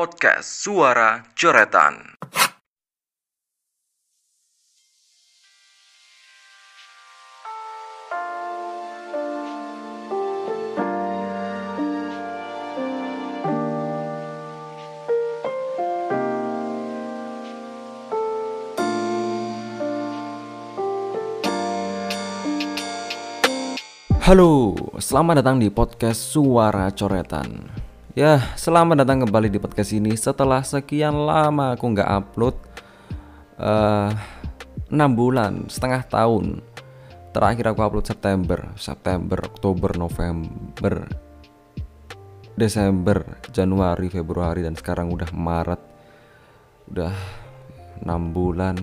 Podcast Suara Coretan. Halo, selamat datang di podcast Suara Coretan. Ya, selamat datang kembali di podcast ini setelah sekian lama aku nggak upload uh, 6 bulan, setengah tahun. Terakhir aku upload September, September, Oktober, November, Desember, Januari, Februari dan sekarang udah Maret. Udah 6 bulan.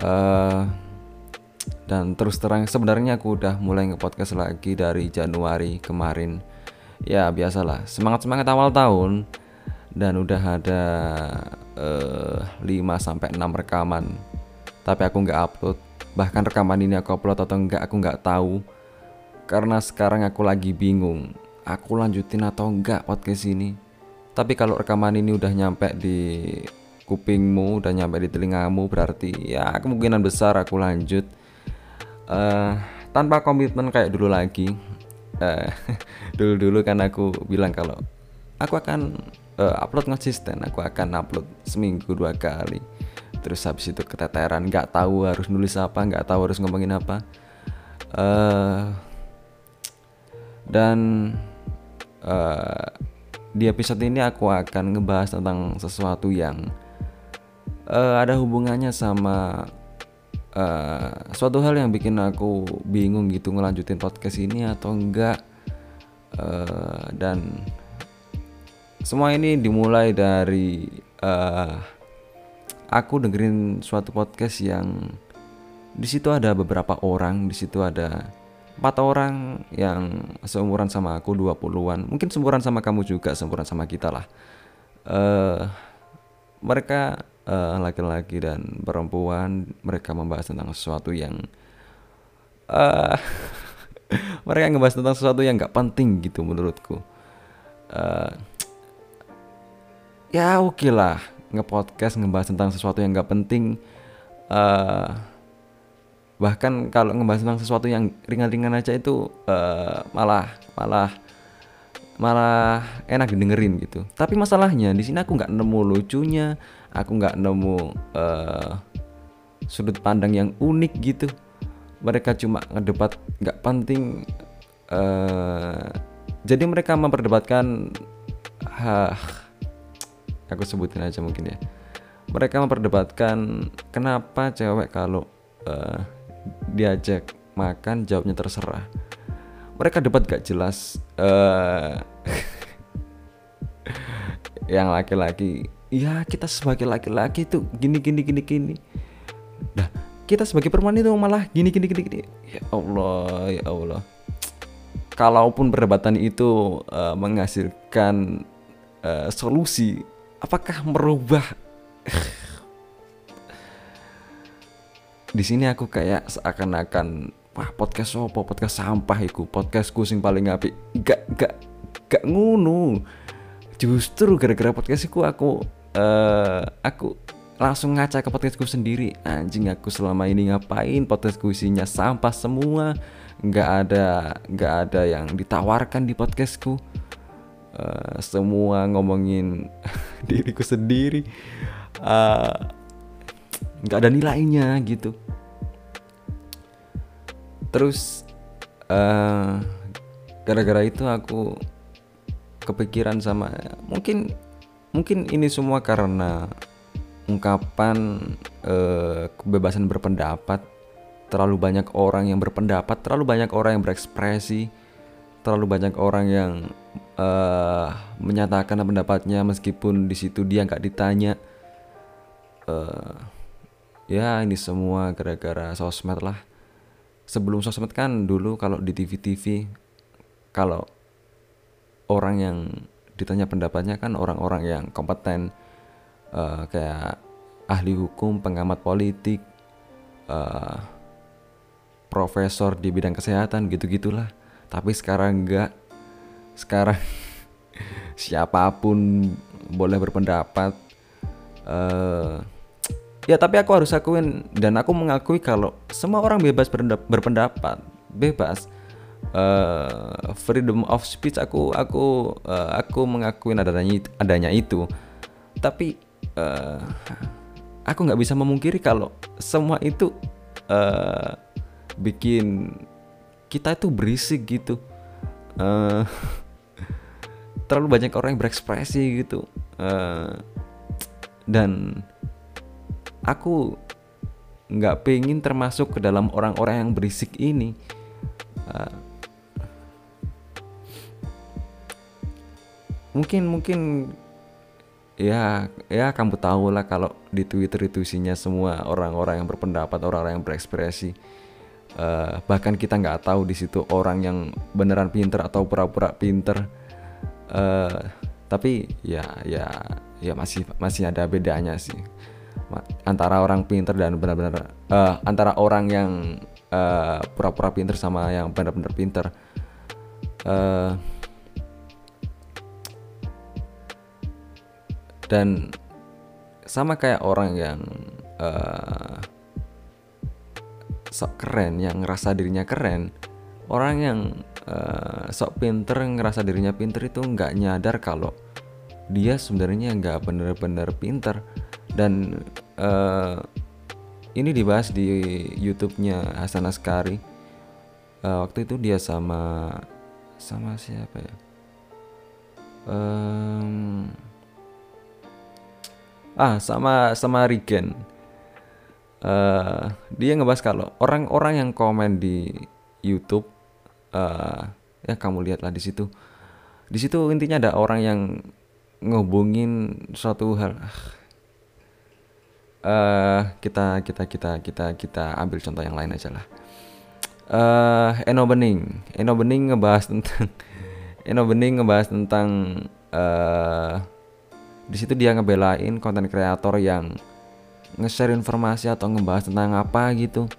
Uh, dan terus terang sebenarnya aku udah mulai nge-podcast lagi dari Januari kemarin ya biasalah. Semangat semangat awal tahun. Dan udah ada uh, 5 sampai 6 rekaman. Tapi aku nggak upload. Bahkan rekaman ini aku upload atau enggak aku nggak tahu. Karena sekarang aku lagi bingung. Aku lanjutin atau enggak podcast ini? Tapi kalau rekaman ini udah nyampe di kupingmu udah nyampe di telingamu berarti ya kemungkinan besar aku lanjut. Uh, tanpa komitmen kayak dulu lagi uh, dulu-dulu kan aku bilang kalau aku akan uh, upload konsisten aku akan upload seminggu dua kali. Terus habis itu keteteran nggak tahu harus nulis apa nggak tahu harus ngomongin apa. Uh, dan uh, di episode ini aku akan ngebahas tentang sesuatu yang uh, ada hubungannya sama uh, suatu hal yang bikin aku bingung gitu ngelanjutin podcast ini atau enggak. Uh, dan semua ini dimulai dari uh, aku dengerin suatu podcast yang di situ ada beberapa orang di situ ada empat orang yang seumuran sama aku 20-an mungkin seumuran sama kamu juga seumuran sama kita lah. Uh, mereka eh, laki-laki dan perempuan mereka membahas tentang sesuatu yang uh, mereka ngebahas tentang sesuatu yang nggak penting gitu menurutku. Uh, ya oke okay lah ngepodcast ngebahas tentang sesuatu yang nggak penting. Uh, bahkan kalau ngebahas tentang sesuatu yang ringan-ringan aja itu uh, malah malah malah enak didengerin gitu. Tapi masalahnya di sini aku nggak nemu lucunya aku nggak nemu uh, sudut pandang yang unik gitu. Mereka cuma ngedebat nggak penting uh, jadi mereka memperdebatkan ha, aku sebutin aja mungkin ya. Mereka memperdebatkan kenapa cewek kalau uh, diajak makan jawabnya terserah. Mereka debat gak jelas uh, yang laki-laki ya kita sebagai laki-laki itu gini gini gini gini. Nah kita sebagai perempuan itu malah gini gini gini gini. Ya Allah ya Allah. Kalaupun perdebatan itu uh, menghasilkan uh, solusi apakah merubah? Di sini aku kayak seakan-akan wah podcast apa podcast sampah iku? Podcastku sing paling api gak gak gak ngunu justru gara-gara podcastku aku uh, aku langsung ngaca ke podcastku sendiri. Anjing aku selama ini ngapain? Podcastku isinya sampah semua. Nggak ada nggak ada yang ditawarkan di podcastku. Uh, semua ngomongin diriku sendiri. Uh, nggak ada nilainya gitu. Terus uh, gara-gara itu aku kepikiran sama mungkin mungkin ini semua karena ungkapan eh, kebebasan berpendapat. Terlalu banyak orang yang berpendapat terlalu banyak orang yang berekspresi terlalu banyak orang yang eh, menyatakan pendapatnya meskipun di situ dia nggak ditanya. Eh, ya ini semua gara-gara sosmed lah. Sebelum sosmed kan dulu kalau di TV-TV kalau orang yang ditanya pendapatnya kan orang-orang yang kompeten uh, kayak ahli hukum, pengamat politik, uh, profesor di bidang kesehatan gitu-gitulah. Tapi sekarang enggak. Sekarang siapa pun boleh berpendapat eh ya tapi aku harus akuin dan aku mengakui kalau semua orang bebas berpendapat bebas eh freedom of speech aku aku eh, aku mengakui adanya adanya itu. Tapi eh aku nggak bisa memungkiri kalau semua itu eh bikin kita itu berisik gitu. Eh terlalu banyak orang yang berekspresi gitu. Eh, dan aku nggak pengen termasuk ke dalam orang-orang yang berisik ini mungkin mungkin ya ya kamu tahu lah kalau di Twitter itu isinya semua orang-orang yang berpendapat orang-orang yang berekspresi. Eh, bahkan kita nggak tahu di situ orang yang beneran pinter atau pura-pura pinter. Eh, tapi ya ya ya masih masih ada bedanya sih. Antara orang pinter dan benar-benar eh, antara orang yang pura-pura pinter sama yang benar-benar pinter. Eh, dan sama kayak orang yang eh, sok keren yang ngerasa dirinya keren orang yang eh, sok pinter ngerasa dirinya pinter itu nggak nyadar kalau dia sebenarnya nggak bener-bener pinter. Dan eh, ini dibahas di YouTube-nya Hasan Askari. Eh, waktu itu dia sama sama siapa ya? Em, ah sama sama Regen eh dia ngebahas kalau orang-orang yang komen di YouTube eh ya kamu lihatlah di situ. Di situ intinya ada orang yang ngehubungin suatu hal. Eh kita kita kita kita kita ambil contoh yang lain aja lah. Eh Eno Bening. Eno Bening ngebahas tentang Eno Bening ngebahas tentang eh di situ dia ngebelain konten kreator yang nge-share informasi atau ngebahas tentang apa gitu.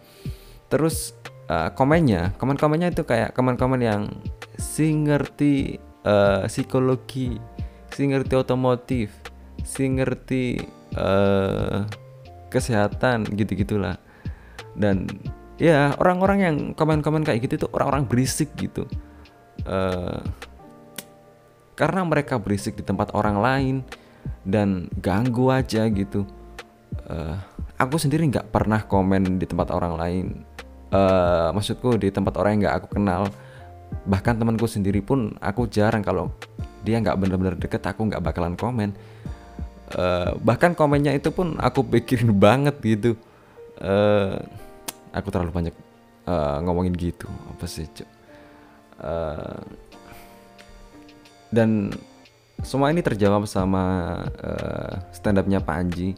Terus eh, komennya komen-komennya itu kayak komen-komen yang si ngerti eh, psikologi si ngerti otomotif si ngerti eh, kesehatan gitu gitulah dan ya orang-orang yang komen-komen kayak gitu itu orang-orang berisik gitu. Eh, karena mereka berisik di tempat orang lain dan ganggu aja gitu. Eh, aku sendiri nggak pernah komen di tempat orang lain. Eh, maksudku di tempat orang yang nggak aku kenal. Bahkan temanku sendiri pun aku jarang kalau dia nggak bener-bener deket aku nggak bakalan komen. Eh, bahkan komennya itu pun aku pikirin banget gitu. Eh, aku terlalu banyak eh, ngomongin gitu. Apa sih? Eh, dan semua ini terjawab sama eh, stand up-nya Pak Anji.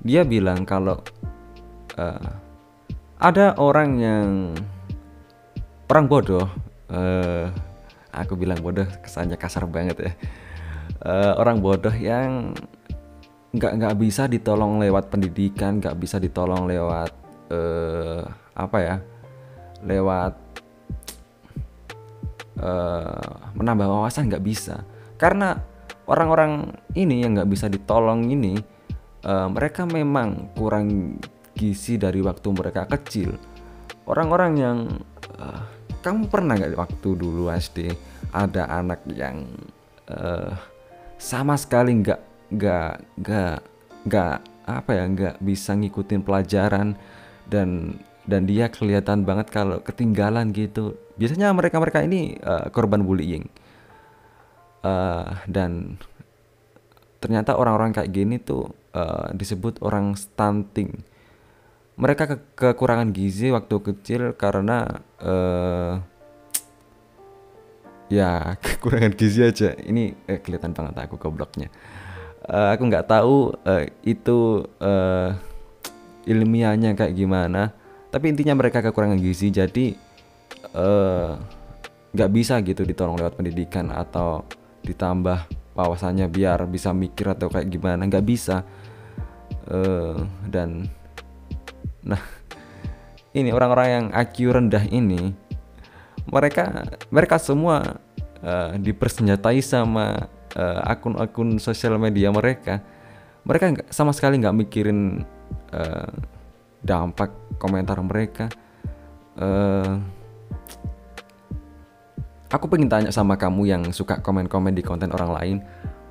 Dia bilang kalau eh, ada orang yang orang bodoh eh, aku bilang bodoh kesannya kasar banget ya. Eh, orang bodoh yang nggak nggak bisa ditolong lewat pendidikan nggak bisa ditolong lewat eh, apa ya lewat eh, menambah wawasan nggak bisa. Karena orang-orang ini yang nggak bisa ditolong ini eh, mereka memang kurang gizi dari waktu mereka kecil. Orang-orang yang eh, kamu pernah nggak waktu dulu SD ada anak yang eh, sama sekali nggak nggak nggak nggak apa ya nggak bisa ngikutin pelajaran dan dan dia kelihatan banget kalau ketinggalan gitu. Biasanya mereka mereka ini eh, korban bullying Eh, dan ternyata orang-orang kayak gini tuh eh, disebut orang stunting. Mereka ke- kekurangan gizi waktu kecil karena eh, ya kekurangan gizi aja. Ini eh, kelihatan banget aku gobloknya. Eh, aku nggak tahu eh, itu eh, ilmiahnya kayak gimana tapi intinya mereka kekurangan gizi jadi nggak bisa gitu ditolong lewat pendidikan atau ditambah wawasannya biar bisa mikir atau kayak gimana. Nggak bisa. Eh, dan nah ini orang-orang yang IQ rendah ini mereka mereka semua eh, dipersenjatai sama eh, akun-akun sosial media mereka. Mereka sama sekali nggak mikirin eh, dampak komentar mereka. Eh, aku pengen tanya sama kamu yang suka komen-komen di konten orang lain.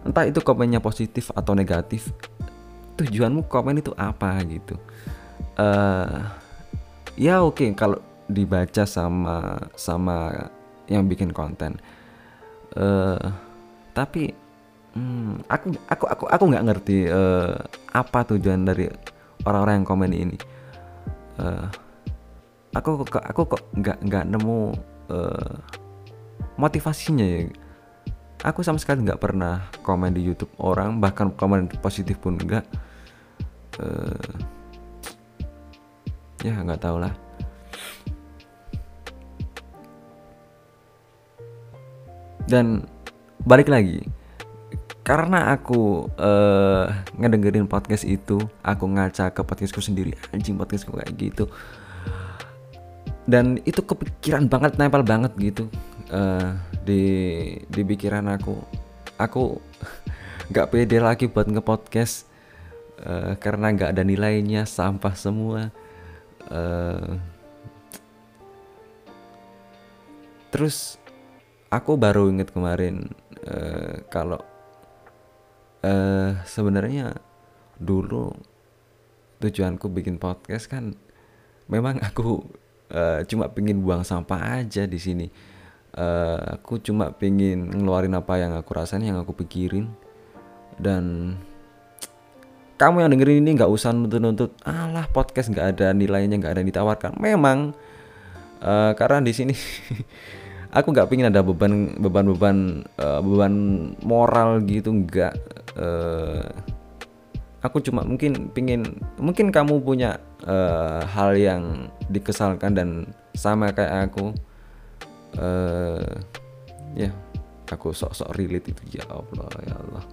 Entah itu komennya positif atau negatif tujuanmu komen itu apa gitu. Eh ya oke kalau dibaca sama sama yang bikin konten. Eh tapi hmm, aku aku aku aku nggak ngerti eh, apa tujuan dari orang-orang yang komen ini. Eh, aku aku kok nggak nggak nemu eh, motivasinya ya. Aku sama sekali nggak pernah komen di YouTube orang bahkan komen positif pun enggak Eh, ya nggak tahu lah. Dan balik lagi karena aku eh ngedengerin podcast itu aku ngaca ke podcastku sendiri anjing podcastku kayak gitu. Dan itu kepikiran banget nempel banget gitu eh di di pikiran aku aku nggak pede lagi buat ngepodcast eh karena nggak ada nilainya sampah semua. Eh terus aku baru inget kemarin eh, kalau eh sebenarnya dulu tujuanku bikin podcast kan memang aku eh, cuma pingin buang sampah aja di sini Eh, aku cuma pingin ngeluarin apa yang aku rasain yang aku pikirin. Dan kamu yang dengerin ini nggak usah nuntut-nuntut alah podcast nggak ada nilainya nggak ada yang ditawarkan. Memang eh, karena di sini aku nggak pingin ada beban beban beban eh, beban moral gitu nggak eh, aku cuma mungkin pingin mungkin kamu punya eh, hal yang dikesalkan dan sama kayak aku eh ya aku sok-sok relate itu ya Allah ya Allah.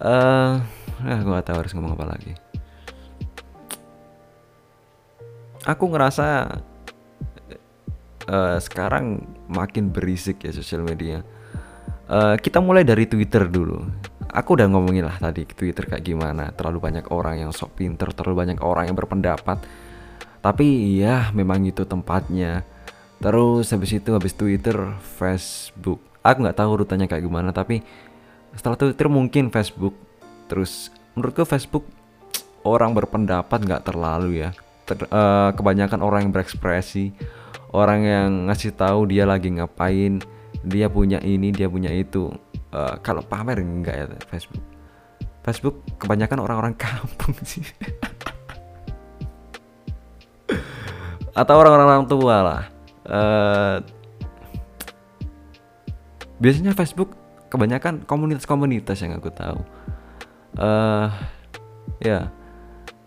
Eh ya gue gak tahu harus ngomong apa lagi. Aku ngerasa eh, sekarang makin berisik ya sosial media. Eh, kita mulai dari Twitter dulu. Aku udah ngomongin lah tadi Twitter kayak gimana. Terlalu banyak orang yang sok pinter terlalu banyak orang yang berpendapat. Tapi ya memang itu tempatnya terus habis itu habis Twitter Facebook. Aku nggak tahu urutannya kayak gimana tapi setelah Twitter mungkin Facebook. Terus menurutku Facebook orang berpendapat nggak terlalu ya. Ter- eh, kebanyakan orang yang berekspresi orang yang ngasih tahu dia lagi ngapain dia punya ini dia punya itu. Eh, kalau pamer enggak ya Facebook. Facebook kebanyakan orang-orang kampung sih. Atau orang-orang tua lah Eh, biasanya Facebook kebanyakan komunitas-komunitas yang aku tahu. Eh ya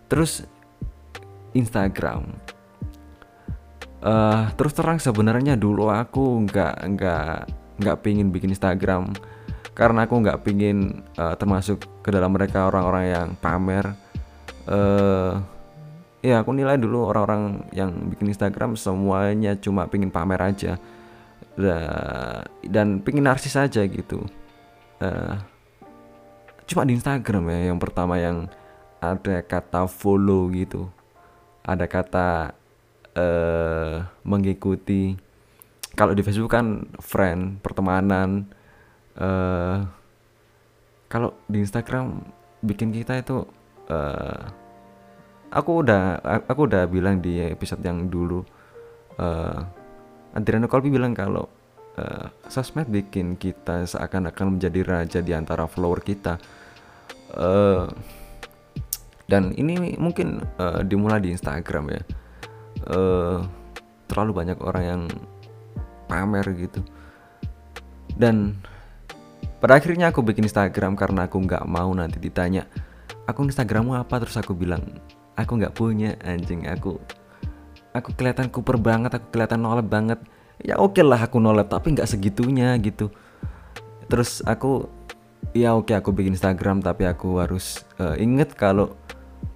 terus Instagram. Eh terus terang sebenarnya dulu aku nggak nggak nggak pingin bikin Instagram karena aku nggak pingin eh, termasuk ke dalam mereka orang-orang yang pamer. Eh ya aku nilai dulu orang-orang yang bikin Instagram semuanya cuma pingin pamer aja. Da- dan pingin narsis aja gitu. Eh, cuma di Instagram ya yang pertama yang ada kata follow gitu. Ada kata eh mengikuti. Kalau di Facebook kan friend pertemanan. Eh kalau di Instagram bikin kita itu eh aku udah aku udah bilang di episode yang dulu eh Adriano Colby bilang kalau eh, sosmed bikin kita seakan-akan menjadi raja di antara follower kita. Eh dan ini mungkin eh, dimulai di Instagram ya. Eh terlalu banyak orang yang pamer gitu. Dan pada akhirnya aku bikin Instagram karena aku nggak mau nanti ditanya akun Instagrammu apa? Terus aku bilang aku nggak punya anjing. Aku aku kelihatan kuper banget aku kelihatan nolep banget. Ya oke lah aku nolep tapi nggak segitunya gitu. Terus aku ya oke aku bikin Instagram tapi aku harus eh, inget kalau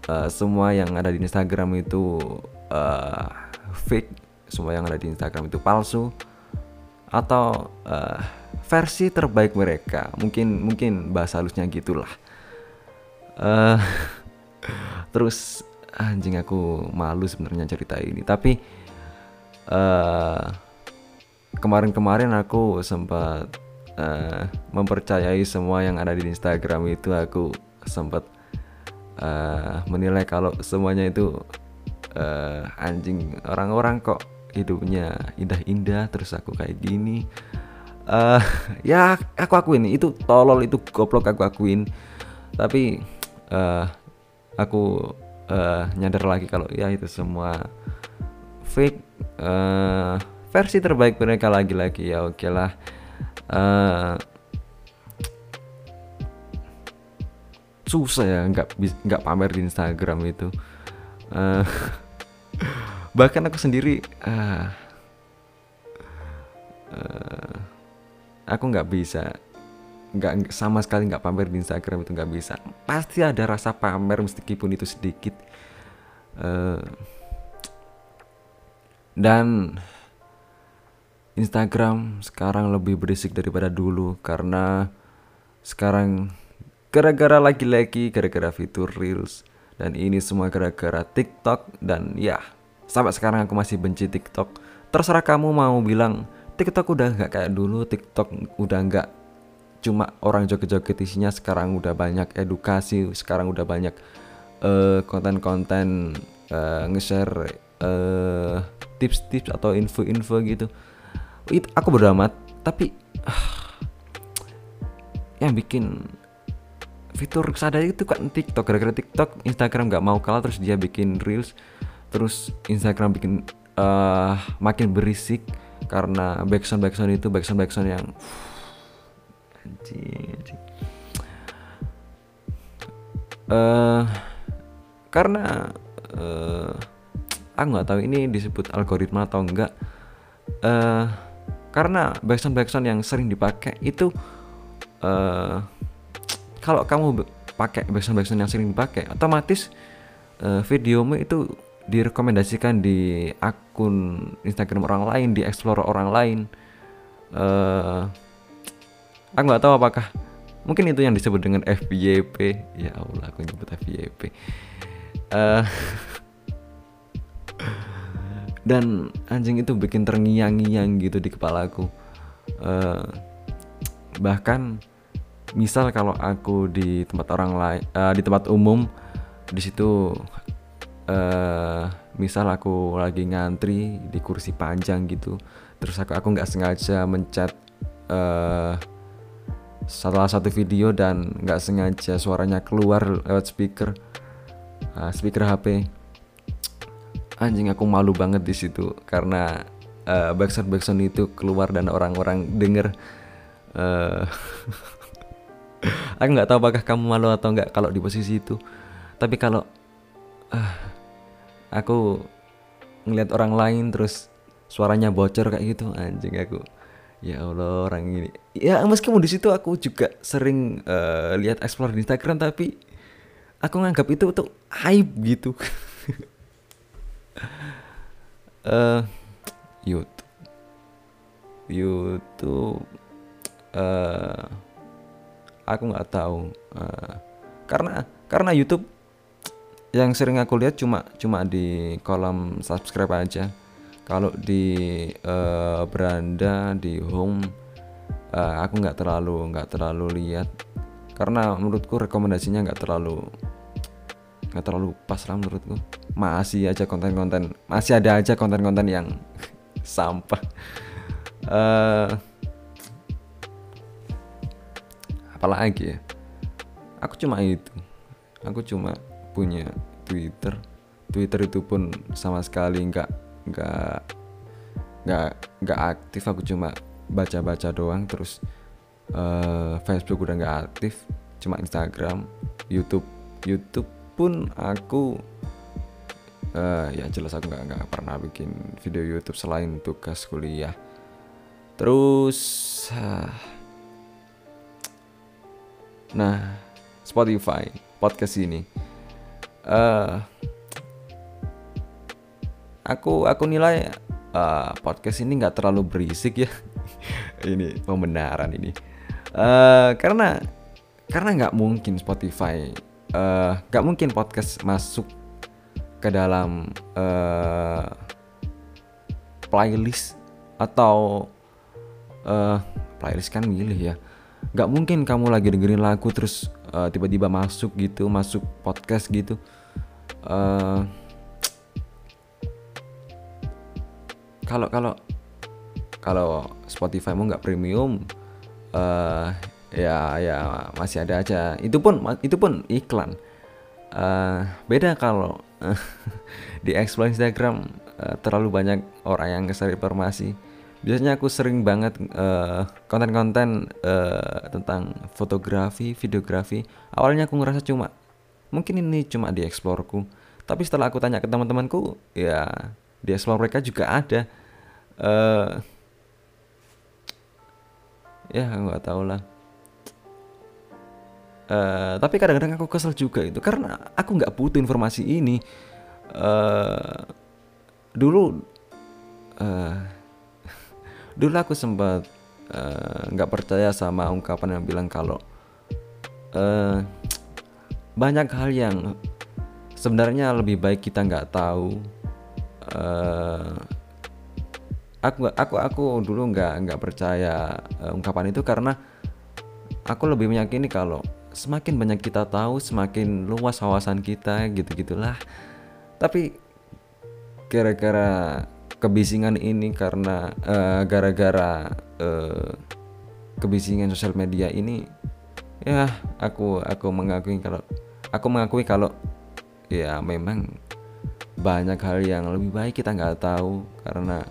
eh, semua yang ada di Instagram itu eh, fake. Semua yang ada di Instagram itu palsu. Atau eh, versi terbaik mereka. Mungkin mungkin bahasa halusnya gitulah. Uh, terus anjing aku malu sebenarnya cerita ini. Tapi uh, kemarin-kemarin aku sempat uh, mempercayai semua yang ada di Instagram itu. Aku sempat uh, menilai kalau semuanya itu uh, anjing. Orang-orang kok hidupnya indah-indah terus aku kayak gini. Uh, ya aku akuin. Itu tolol itu goblok aku akuin. Tapi uh, aku uh, nyadar lagi kalau ya itu semua fake uh, versi terbaik mereka lagi-lagi. Ya oke lah. Uh, susah ya nggak nggak pamer di Instagram itu. Uh, bahkan aku sendiri uh, uh, aku nggak bisa nggak sama sekali nggak pamer di Instagram itu nggak bisa. Pasti ada rasa pamer meskipun itu sedikit. Uh, dan Instagram sekarang lebih berisik daripada dulu karena sekarang gara-gara lagi-lagi gara-gara fitur reels dan ini semua gara-gara TikTok dan ya sampai sekarang aku masih benci TikTok. Terserah kamu mau bilang TikTok udah nggak kayak dulu TikTok udah nggak cuma orang joget-joget isinya sekarang udah banyak edukasi sekarang udah banyak uh, konten-konten uh, nge-share uh, tips-tips atau info-info gitu. Itu aku beramat tapi uh, yang bikin fitur sadar itu kan TikTok. Gara-gara TikTok Instagram nggak mau kalah terus dia bikin reels terus Instagram bikin uh, makin berisik karena backsound backsound itu backsound backsound yang anjing, anjing. Uh, karena uh, aku nggak tahu ini disebut algoritma atau enggak uh, karena backsound backsound yang sering dipakai itu uh, kalau kamu pakai backsound backsound yang sering dipakai otomatis uh, videomu itu direkomendasikan di akun Instagram orang lain, di explore orang lain. Aku nggak tahu apakah mungkin itu yang disebut dengan FYP. Ya Allah, aku nyebut FYP. Uh, eh, dan anjing itu bikin terngiang-ngiang gitu di kepalaku. Uh, bahkan misal kalau aku di tempat orang lain, uh, di tempat umum, di situ uh, misal aku lagi ngantri di kursi panjang gitu terus aku aku nggak sengaja mencet uh, salah satu video dan nggak sengaja suaranya keluar lewat speaker uh, speaker HP anjing aku malu banget di situ karena uh, backsound backsound itu keluar dan orang-orang denger. Uh, aku nggak tahu apakah kamu malu atau nggak kalau di posisi itu. Tapi kalau uh, aku ngeliat orang lain terus suaranya bocor kayak gitu anjing aku ya Allah orang ini. Ya meskipun di situ aku juga sering uh, lihat explore di Instagram tapi aku nganggap itu tuh aib gitu. Uh, YouTube. YouTube uh, aku nggak tahu uh, karena karena YouTube yang sering aku lihat cuma cuma di kolom subscribe aja kalau di uh, beranda di home uh, aku nggak terlalu nggak terlalu lihat. Karena menurutku rekomendasinya nggak terlalu nggak terlalu pas lah menurutku. Masih aja konten-konten masih ada aja konten-konten yang sampah. Uh, apalagi ya? Aku cuma itu. Aku cuma punya Twitter. Twitter itu pun sama sekali nggak nggak nggak nggak aktif aku cuma baca-baca doang terus uh, Facebook udah nggak aktif cuma Instagram YouTube YouTube pun aku uh, ya jelas aku nggak nggak pernah bikin video YouTube selain tugas kuliah. Terus uh, nah Spotify podcast ini uh, aku aku nilai uh, podcast ini nggak terlalu berisik ya. Ini pembenaran ini. Uh, karena karena nggak mungkin Spotify eh, nggak uh, mungkin podcast masuk ke dalam uh, playlist atau uh, playlist kan milih ya. Nggak mungkin kamu lagi dengerin lagu terus uh, tiba-tiba masuk gitu masuk podcast gitu. Uh, kalau kalau Spotify mau nggak premium uh, ya ya masih ada aja. Itu pun itu pun iklan. Uh, beda kalau di explore Instagram uh, terlalu banyak orang yang nge informasi. Biasanya aku sering banget konten-konten uh, uh, tentang fotografi videografi. Awalnya aku ngerasa cuma mungkin ini cuma di exploreku tapi setelah aku tanya ke teman-temanku ya di explore mereka juga ada uh, ya nggak tahu lah. Uh, tapi kadang-kadang aku kesel juga itu karena aku nggak butuh informasi ini. Uh, dulu uh, dulu aku sempat nggak uh, percaya sama ungkapan yang bilang kalau uh, banyak hal yang sebenarnya lebih baik kita nggak tahu. Uh, aku aku aku dulu nggak nggak percaya uh, ungkapan itu karena aku lebih meyakini kalau semakin banyak kita tahu semakin luas wawasan kita gitu gitulah tapi gara-gara kebisingan ini karena uh, gara-gara uh, kebisingan sosial media ini ya aku aku mengakui kalau aku mengakui kalau ya memang banyak hal yang lebih baik kita nggak tahu karena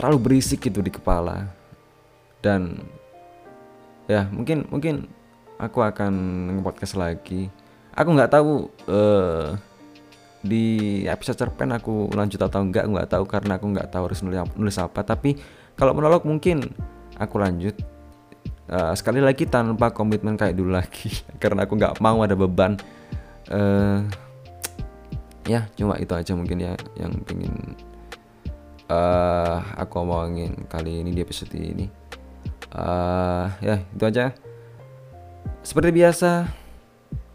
terlalu berisik gitu di kepala. Dan ya mungkin mungkin aku akan nge-podcast lagi. Aku nggak tahu uh, di episode cerpen aku lanjut atau enggak nggak tahu karena aku nggak tahu harus nulis, nulis apa. Tapi kalau monolog mungkin aku lanjut. Uh, sekali lagi tanpa komitmen kayak dulu lagi karena aku nggak mau ada beban. Uh, ya cuma itu aja mungkin ya yang pengen uh, aku omongin kali ini di episode ini. Uh, ya itu aja. Seperti biasa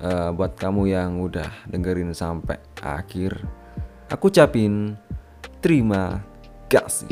uh, buat kamu yang udah dengerin sampai akhir aku ucapin terima kasih